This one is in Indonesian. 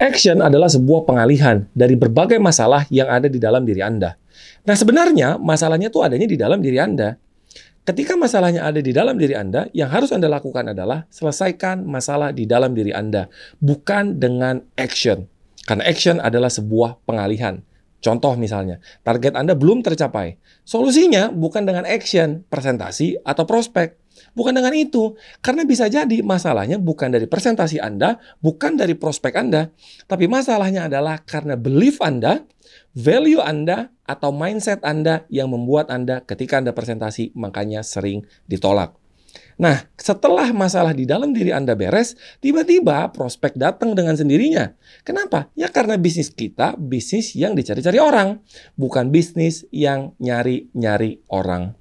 Action adalah sebuah pengalihan dari berbagai masalah yang ada di dalam diri Anda. Nah, sebenarnya masalahnya itu adanya di dalam diri Anda. Ketika masalahnya ada di dalam diri Anda, yang harus Anda lakukan adalah selesaikan masalah di dalam diri Anda, bukan dengan action. Karena action adalah sebuah pengalihan. Contoh misalnya, target Anda belum tercapai. Solusinya bukan dengan action, presentasi, atau prospek. Bukan dengan itu, karena bisa jadi masalahnya bukan dari presentasi Anda, bukan dari prospek Anda, tapi masalahnya adalah karena belief Anda, value Anda, atau mindset Anda yang membuat Anda ketika Anda presentasi makanya sering ditolak. Nah, setelah masalah di dalam diri Anda beres, tiba-tiba prospek datang dengan sendirinya. Kenapa? Ya karena bisnis kita bisnis yang dicari-cari orang, bukan bisnis yang nyari-nyari orang.